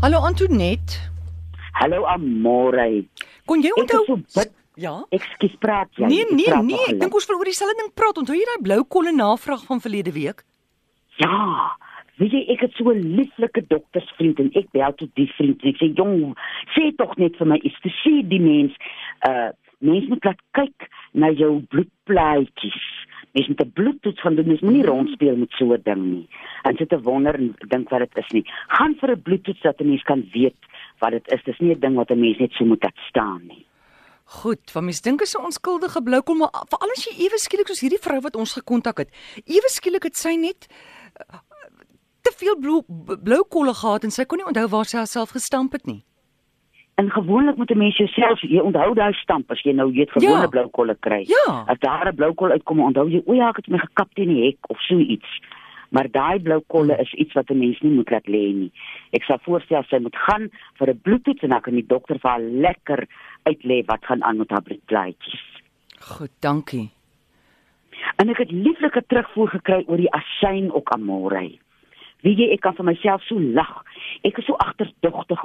Hallo Antoinette. Hallo Amore. Kon jy onthou? is so. Ja. Ekskuus, praat jy? Nee, nee, nee, ek dink ons wil oor dieselfde ding praat. Onthou jy daai blou kolle navraag van verlede week? Ja. Weet jy, ek het so 'n lieflike doktersvriend en ek bel tot die vriend en ek sê, "Jong, sê tog net vir my iets te sê die mens, uh mens moet laat kyk na jou bloedplaatjies." Mens moet 'n bloedtoets gaan doen, mens moenie rondspeel met so 'n ding nie. En sit te wonder en dink wat dit is nie. Gaan vir 'n bloedtoets dat 'n mens kan weet wat dit is. Dis nie 'n ding wat 'n mens net so moet laat staan nie. Goed, van mens dink is 'n onskuldige blou kol, maar veral as jy ewe skielik soos hierdie vrou wat ons gekontak het. Ewe skielik het sy net uh, te veel blou blou kolle gehad en sy kon nie onthou waar sy haarself gestamp het nie. En gewoonlik moet 'n mens jouself jy onthou daai stamp as jy nou weet gewone Ja. ja. blou kolle kry. Ja. As daar 'n blou kol uitkom, onthou jy, o ja, ek het my gekap teen die hek of so iets. Maar daai blou kolle is iets wat 'n mens nie moet laat lê nie. Ek sal voorstel sy moet gaan vir 'n bloedtoets en dan kan die dokter vir haar lekker uitlê wat gaan aan met haar bloedplaatjies. Goed, dankie. En ek het lieflike terugvoer gekry oor die asyn ook amore. Wie jy ek kan vir myself so lag. Ek is so agterdogtig.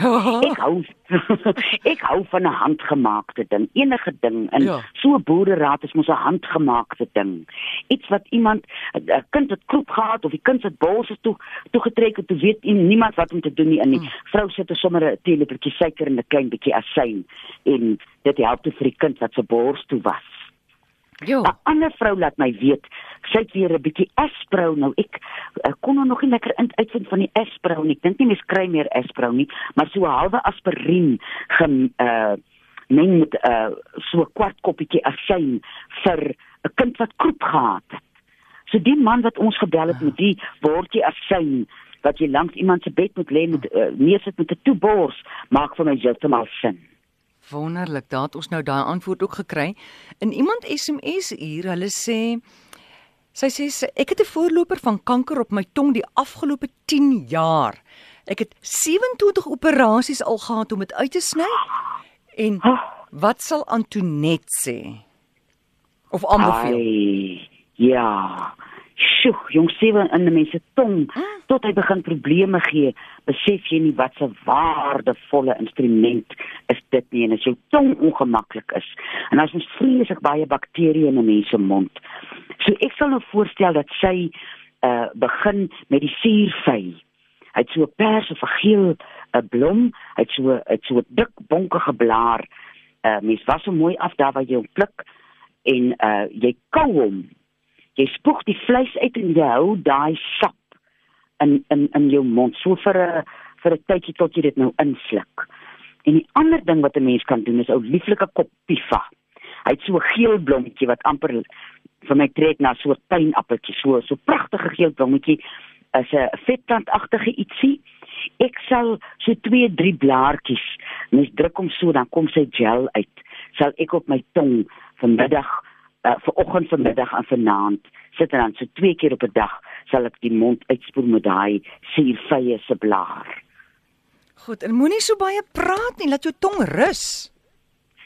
Ja. Ek hou ek hou van 'n handgemaakte ding, enige ding. En Ja. ja. so 'n boereraad is mos 'n handgemaakte ding. Iets wat iemand 'n kind het kroep gehad of die kind se bors is toe toe getrek het, toe weet niemand wat om te doen nie. En die Mm. vrou sit er sommer 'n teelepeltjie suiker en 'n klein bietjie asyn en dit help toe vir die kind wat se bors toe was. Jo. 'n ander vrou laat my weet, sy het weer 'n bietjie asprou nou. Ek, ek kon nou nog nie lekker in- uitvind van die asprou nie. Ek dink nie mens kry meer asprou nie, maar so halwe aspirien gem uh meng met 'n uh, so 'n kwart koppietjie asyn vir 'n kind wat kroep gehad het. So die man wat ons gebel het met die bordjie asyn wat jy langs iemand se bed moet lê met uh, neersit met 'n toebors, maak vir my heeltemal sin. Wonderlik, daar het ons nou daai antwoord ook gekry. In iemand SMS hier, hulle sê sy sê ek het 'n voorloper van kanker op my tong die afgelope 10 jaar. Ek het 27 operasies al gehad om dit uit te sny. En wat sal Antoinette sê? Of aanbeveel? Ai, ja. Sjoe, jong sewe in 'n mens se tong tot hy begin probleme gee, besef jy nie wat 'n waardevolle instrument is dit nie en as jou tong ongemaklik is. En as ons vreeslik baie bakterieë in 'n mens se mond. So ek sal nou voorstel dat sy uh begin met die suurvy. Hy het so 'n pers of 'n geel 'n blom, hy het so het so dik bonkige blaar. Uh mens was so mooi af daar waar jy hom pluk en uh jy kou hom. Jy spoeg die vleis uit en jy hou daai sap in in in jou mond so vir 'n vir 'n tydjie tot jy dit nou insluk. En die ander ding wat 'n mens kan doen is ou lieflike kop pifa. Hy het so 'n geel blommetjie wat amper vir my trek na so 'n pynappeltjie, so so pragtige geel blommetjie is 'n vetplantagtige ietsie. Ek sal so 2, 3 blaartjies, mens druk hom so dan kom sy gel uit. Sal ek op my tong vanmiddag uh, vanoggend vanmiddag en vanaand sit en dan so twee keer op 'n dag sal ek die mond uitspoel met daai suurvye se blaar. Goed, en moenie so baie praat nie, laat jou tong rus.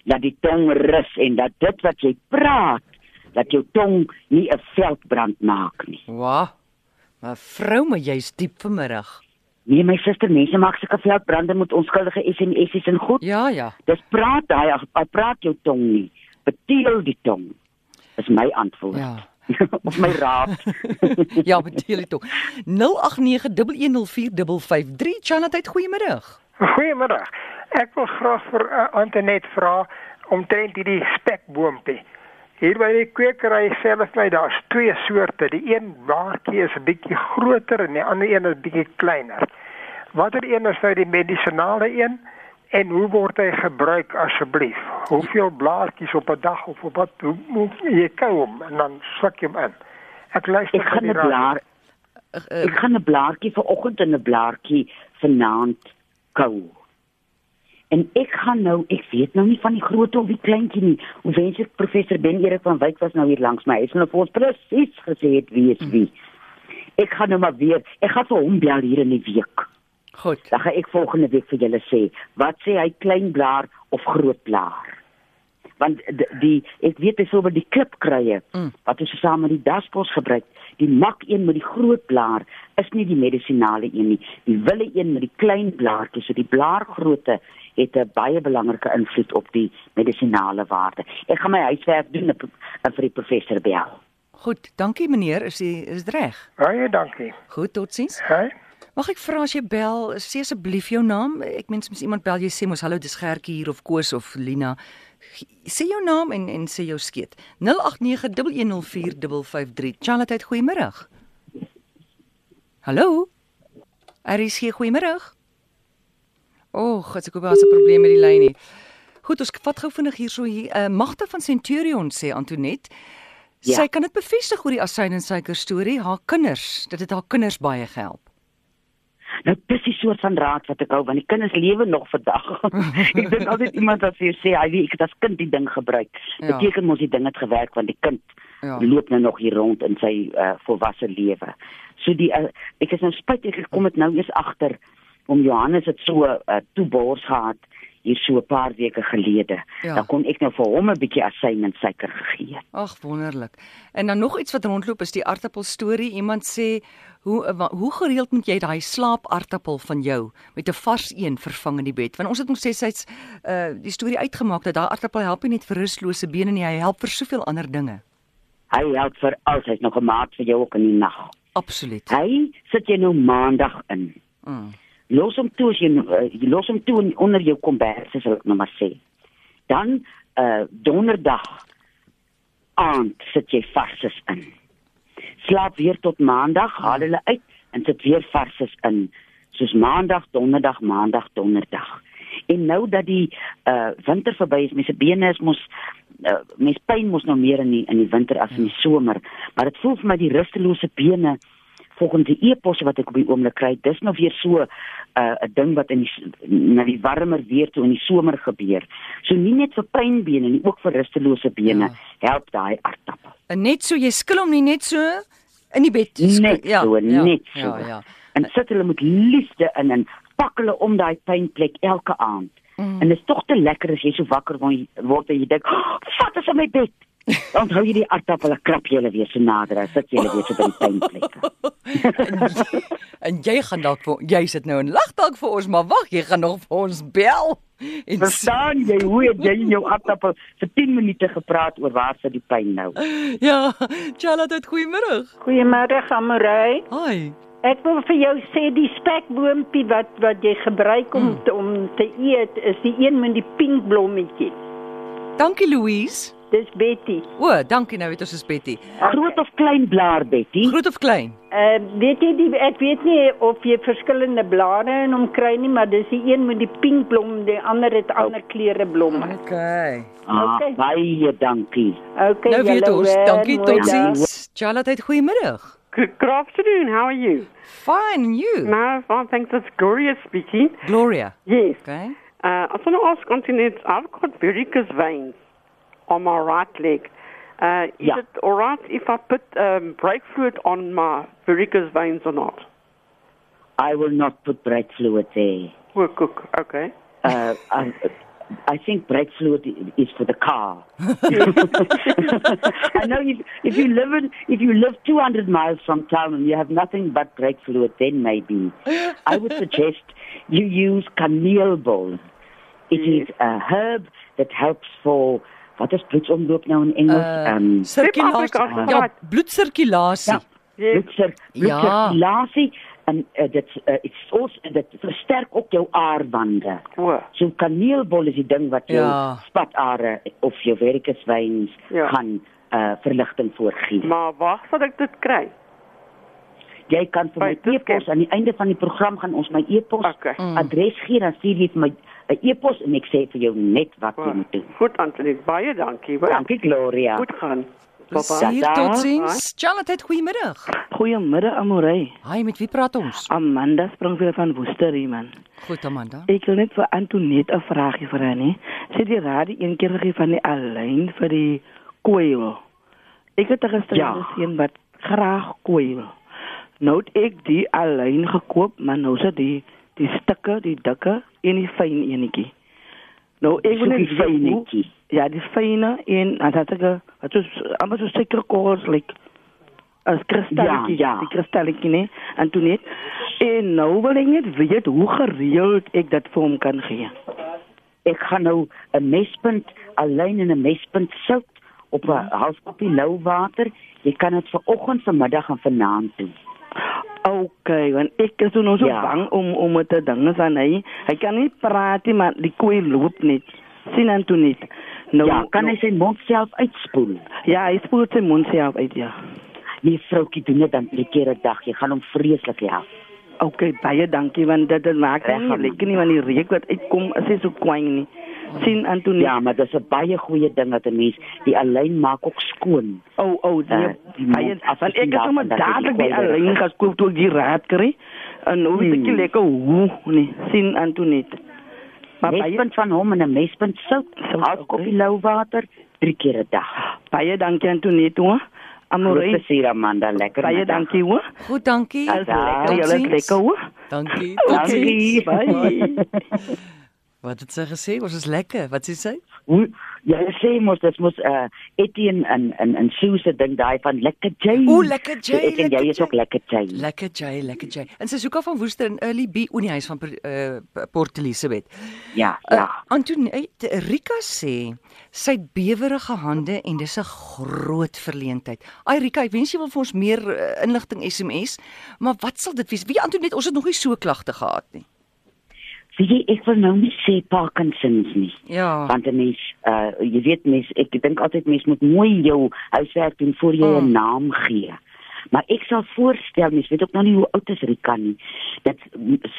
Dat die tong rus en dat dit wat jy praat, dat jou tong nie 'n veldbrand maak nie. Wa. Maar vrou, maar jy's diep vanmiddag. Nee my suster, mense maak sulke veldbrande met onskuldige SMS'es en goed. Ja, ja. Dis praat daai, praat jou tong nie. Beteel die tong. Is my antwoord. Ja. of my raad. ja, dit ook. 0891104553 Chanat, goeiemiddag. Goeiemiddag. Ek wil graag vir uh, Antoinette vra omtrent hierdie spekboompie. Hier by die kwekery self my daar's twee soorte. Die een baartjie is 'n bietjie groter en die ander een is bietjie kleiner. Watter een is nou die medisinale een en hoe word hy gebruik asseblief? Hoeveel blaartjies op 'n dag of op wat hoe, hoe jy kou hom en dan sluk jy hom in. Ek luister Ek gaan 'n blaar ek gaan 'n blaartjie vanoggend en 'n blaartjie vanaand kou. En ek gaan nou, ek weet nou nie van die groot of die kleintjie nie. Hoe wens ek professor Ben Erik van Wyk was nou hier langs my. Hy het nou vir ons presies gesê het wie is wie. Ek gaan nou maar weer, ek gaan vir hom bel hier in die week. Goed. Dan gaan ek volgende week vir julle sê, wat sê hy klein blaar of groot blaar? want die, die ek weet byvoorbeeld die klipkruie Mm. wat ons saam met die daspos gebruik, die mak een met die groot blaar is nie die medisinale een nie. Die wille een met die klein blaartjies, so die blaargrootte het 'n baie belangrike invloed op die medisinale waarde. Ek gaan my huiswerk doen en vir die professor bel. Goed, dankie meneer, is jy is dit reg? Baie dankie. Goed, totsiens. Hè? Mag ek vra as jy bel, sê asseblief jou naam? Ek mens mens iemand bel jy sê mos hallo dis Gertjie hier of Koos of Lina. Sê jou naam en en sê jou skeet. 0891104553. Charlotte, goeiemôre. Hallo. RSG goeiemôre. Och, ek hoop daar's 'n probleem met die lyn nie. Goed, ons vat gou vinnig hierso hier. Uh, Magda van Centurion sê Antonet. Ja. Sy kan dit bevestig oor die asyn en suiker storie. Haar kinders, dit het haar kinders baie gehelp. Nou dis die soort van raad wat ek hou want die kinders lewe nog vandag. ek dink altyd iemand wat vir jou sê, "Hy weet ek het as kind die ding gebruik." Ja. Beteken mos die ding het gewerk want die kind Ja. loop nou nog hier rond in sy uh, volwasse lewe. So die uh, ek is nou spyt ek kom dit nou eers agter om Johannes het so uh, toebors gehad hier so 'n paar weke gelede. Ja. Dan kon ek nou vir hom 'n bietjie asyn en suiker gegee. het. Ag wonderlik. En dan nog iets wat rondloop is die aartappel storie. Iemand sê hoe wa- hoe gereeld moet jy daai slaapaartappel van jou met 'n vars een vervang in die bed? Want ons het mos sê sy's uh die storie uitgemaak dat daai aartappel help nie net vir rustlose bene nie, hy help vir soveel ander dinge. Hy help vir altyd nog 'n maat vir jou ook in die nag. Absoluut. Hy sit jy nou maandag in. Mm. Los hom toe as jy uh, jy los hom toe onder jou kombers sal ek nou maar sê. Dan uh donderdag aand sit jy varses in. Slaap weer tot maandag, haal hulle uit en sit weer varses in. Soos maandag, donderdag, maandag, donderdag. En nou dat die uh winter verby is, mense bene is mos uh, mens pyn mos nou meer in die in die winter as in die somer, maar dit voel vir my die rustelose bene volgens die e-posse wat ek op die oomblik kry, dis nou weer so 'n uh, 'n ding wat in die na die warmer weer toe in die somer gebeur. So nie net vir pynbene nie, ook vir rustelose bene ja. help daai aardappel. En net so jy skil hom nie net so in die bed. skil- Net so, net so. Ja, ja. En sit hulle met liefde in en pak hulle om daai pynplek elke aand. Mm. En dit is tog te lekker as jy so wakker word en jy dink, oh, "Vat as in my bed." Dan hou jy die aardappel, krap jy hulle weer so nader, en sit jy hulle weer so by die pynplekke. en jy gaan dalk jy sit nou en lag dalk vir ons, maar wag, jy gaan nog vir ons bel. En Verstaan jy hoe het jy in jou aardappel vir 10 minute gepraat oor waar sit die pyn nou? ja, Charlotte, goeiemôre. Goeiemôre Amorey. Hi. Ek wil vir jou sê die spekboompie wat wat jy gebruik om te, om te eet is die een met die pink blommetjie. Dankie Louise. Dis Betty. O, dankie nou weet ons is Betty. Groot of klein blaar Betty? Groot of klein? Uh weet jy die ek weet nie of jy verskillende blare in hom kry nie, maar dis die een met die pink blom, die ander het ander kleure blomme. Okay. Ah, Okay. baie dankie. Okay, Nou weet ons. hoor, Dankie tot sins. Charlotte, goeiemôre. Good, good afternoon. How are you? Fine, and you? No, fine, thanks. It's Gloria speaking. Gloria. Yes. Okay. Uh, I want to ask Antoinette, I've got varicose veins on my right leg. Uh, is Yeah. it all right if I put um, brake fluid on my varicose veins or not? I will not put brake fluid there. Well, cook. Okay. Uh, I, I think brake fluid is for the car. I know if, if you live in if you live 200 miles from town and you have nothing but brake fluid, then maybe I would suggest you use kaneelbol. It is a herb that helps for wat is bloedsomloop nou in Engels? Uh, um, Sirkulasie. Afrika, Ja, right. bloedsirkulasie. Ja. Yes. bloedcir Ja. bloedsirkulasie en uh, dit uh, it's also dit versterk ook jou aarwande. Well, So kaneelbol is die ding wat jou Ja. spatare of jou verikeswyns Ja. gaan uh verligting voorgee. maar waar sal ek dit kry? Jy kan vir my e-pos aan die einde van die program gaan ons my e-pos Okay. Mm. adres gee dan stuur jy vir my 'n e-pos en ek sê vir jou net wat jy moet doen. goed, Antoinette. Baie dankie. Wel, Dankie Gloria. Goed gaan. Plesier Tata. tot sins. Charlotte, goeiemôre. Goeiemiddag Amorey. Hi, met wie praat ons? Amanda Springveld van Woester hier man. Goed, Amanda. Ek wil net vir Antoinette 'n vraagie vra nie. Sy die radio een keer gegee van die alleen vir die koei. Ek het gister Ja. gesien wat graag koei. Nou het ek die alleen gekoop, maar nou is dit die die stukke, die dikke en die fyn enetjie. Nou, ek wil net hoe- fynetjie. Ja, die fijne en dan had ik wat is allemaal zo suikerkorrels like als kristalletjie, Ja, ja. die kristalletjie nee. En toen net en nou wil ek net weet hoe gereeld ek dit vir hom kan gee. Ek gaan nou 'n mespunt alleen in 'n mespunt sout op 'n halfkoppie lou water. Jy kan dit vir oggend, vanmiddag en vanaand doen. Okay, want ek is nou so Ja. bang om om te dinge aan hy. Hy kan nie praat nie, maar die koei loop net. Sien aan toe net. Nou ja, kan nou, hy sy mond self uitspoel? Ja, hy spoel sy mond self uit ja. Nee, vroutjie, doen dit dan drie keer 'n dag. Jy gaan hom vreeslik help. Okay, baie dankie want dit dit maak Reg, nie lekker nie want die reuk wat uitkom is nie so kwyn nie. Sien net. Ja, maar dis 'n baie goeie ding dat 'n mens die alleen maak ook skoon. Oh, oh, Eh, nee. die Hy mond het want ek het sommer dadelik die die alleen geskoop toe ek die raad kry. En ek nie Hmm. lekker hoe nee, sien net. Maar baie Mespunt van hom en 'n mespunt sout, Sout, okay. lou water, drie keer 'n dag. baie dankie aan toe Amore. plesier Amanda, lekker. Baie dankie hoor. Goed, dankie. As Ja, lekker, julle totsiens. lekker hoor. Dankie. Dankie. Bye. Wat het sy gesê? Ons is lekker. Wat sê sy? Hoe jy sê mos dit mos uh Etienne en en en Sue se ding daai van lekker Jay. O, lekker Jay, Ek en jy is ook lekker Jay. Lekker Jay, lekker Jay. En sy soek af van Woester in Early B oor die huis van uh, Port Elizabeth. Ja, Uh, ja. Antonie Rika sê sy het bewerige hande en dis 'n groot verleentheid. Ai Rika, ek wens jy wil vir ons meer uh, inligting SMS, maar wat sal dit wees? Wie Antonie, ons het nog nie so klagte gehad nie. Sien jy ek wil nou nie sê Parkinsons nie. Ja. Want 'n mens uh jy weet mens ek dink altyd mens moet mooi jou huiswerk doen voor jy 'n Mm. naam gee. Maar ek sal voorstel mens weet ook nog nie hoe oud is Rika nie. Dat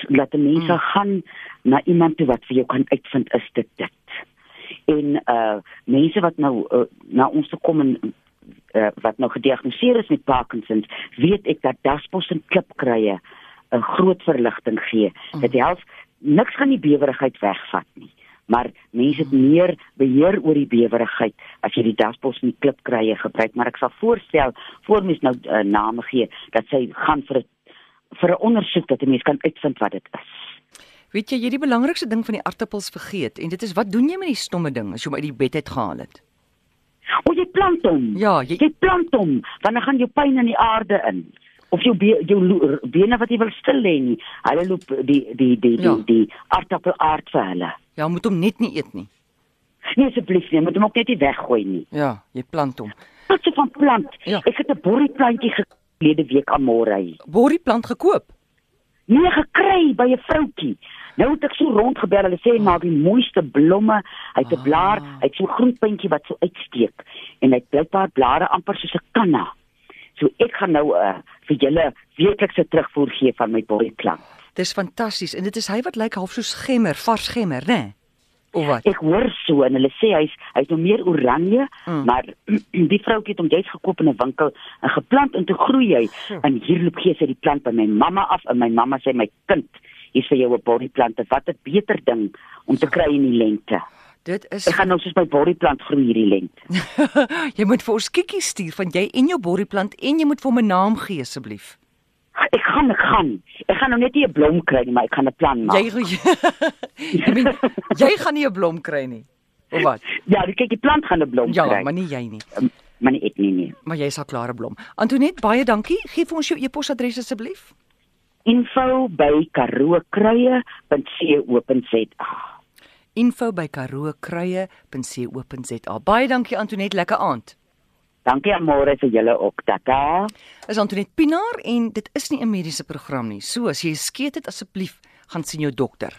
laat 'n mens mm. gaan na iemand toe wat vir jou kan uitvind is dit dit. En uh mense wat nou uh, na ons toe kom en uh, wat nou gediagnoseer is met Parkinsons, weet ek dat daspos en klipkrye 'n groot verligting gee. Dit help niks gaan die bewerigheid wegvat nie. Maar mense het meer beheer oor die bewerigheid as jy die daspos en die klipkrye gebruik, maar ek sal voorstel voor mens nou uh, name gee dat sy gaan vir 'n vir 'n ondersoek dat 'n mens kan uitvind wat dit is. Weet jy, jy het die belangrikste ding van die aartappels vergeet en dit is wat doen jy met die stomme ding as jy hom uit die bed uit gehaal het? O, jy plant hom. Ja, jy Jy plant hom, want dan gaan jou pyn in die aarde in. Of jou be, jou bene wat jy wil stil lê nie. Hulle loop die die die die Ja. die, aardappel aard vir hulle. ja, moet hom net nie eet nie. Nee asseblief nie, moet hom ook net nie weggooi nie. Ja, jy plant hom. Wat se van plant? Ja. Ek het 'n borrieplantjie gelede week aan môre. Borrie plant gekoop. Nee, gekry by 'n vroutjie. Nou het ek so rondgebel. Hulle sê hy maak die mooiste blomme. Hy het 'n blaar, hy het so 'n groen puntjie wat so uitsteek en hy het blykbaar blare amper soos 'n kanna. So ek gaan nou uh, vir julle weeklikse terugvoer gee van my borrieplant. Dis fantasties en dit is hy wat lyk half soos gemmer, vars gemmer, né? Nee? Of wat? Ek hoor so en hulle sê hy's hy's nou meer oranje, Mm. mm. maar die vroutjie het hom juist gekoop in 'n winkel en geplant en toe groei hy. Hm. En hier loop gee sy die plant by my mamma af en my mamma sê my kind, hier vir jou 'n borrieplante. Wat 'n beter ding om te kry in die lente. Dit is Ek gaan nou soos my borrieplant groei hierdie lente. jy moet vir ons kikkies stuur van jy en jou borrieplant en jy moet vir hom 'n naam gee asseblief. Ek gaan ek gaan. Ek gaan nou net nie 'n blom kry nie, maar ek gaan 'n plan maak. Jy jy, meen, jy gaan nie 'n blom kry nie. Of wat? Ja, kyk die plant gaan 'n blom Ja, kry. maar nie jy nie. Um, maar nie ek nie nie. Maar jy sal klare blom. Antoinette, baie dankie. Gee vir ons jou e-posadres asseblief. Info by karookruie.co.za. info by karookruie.co.za. Baie dankie Antoinette, lekker aand. Dankie môre vir julle ook. Tata. Is Antoinette Pinaar en dit is nie 'n mediese program nie. So as jy skeet het asseblief gaan sien jou dokter.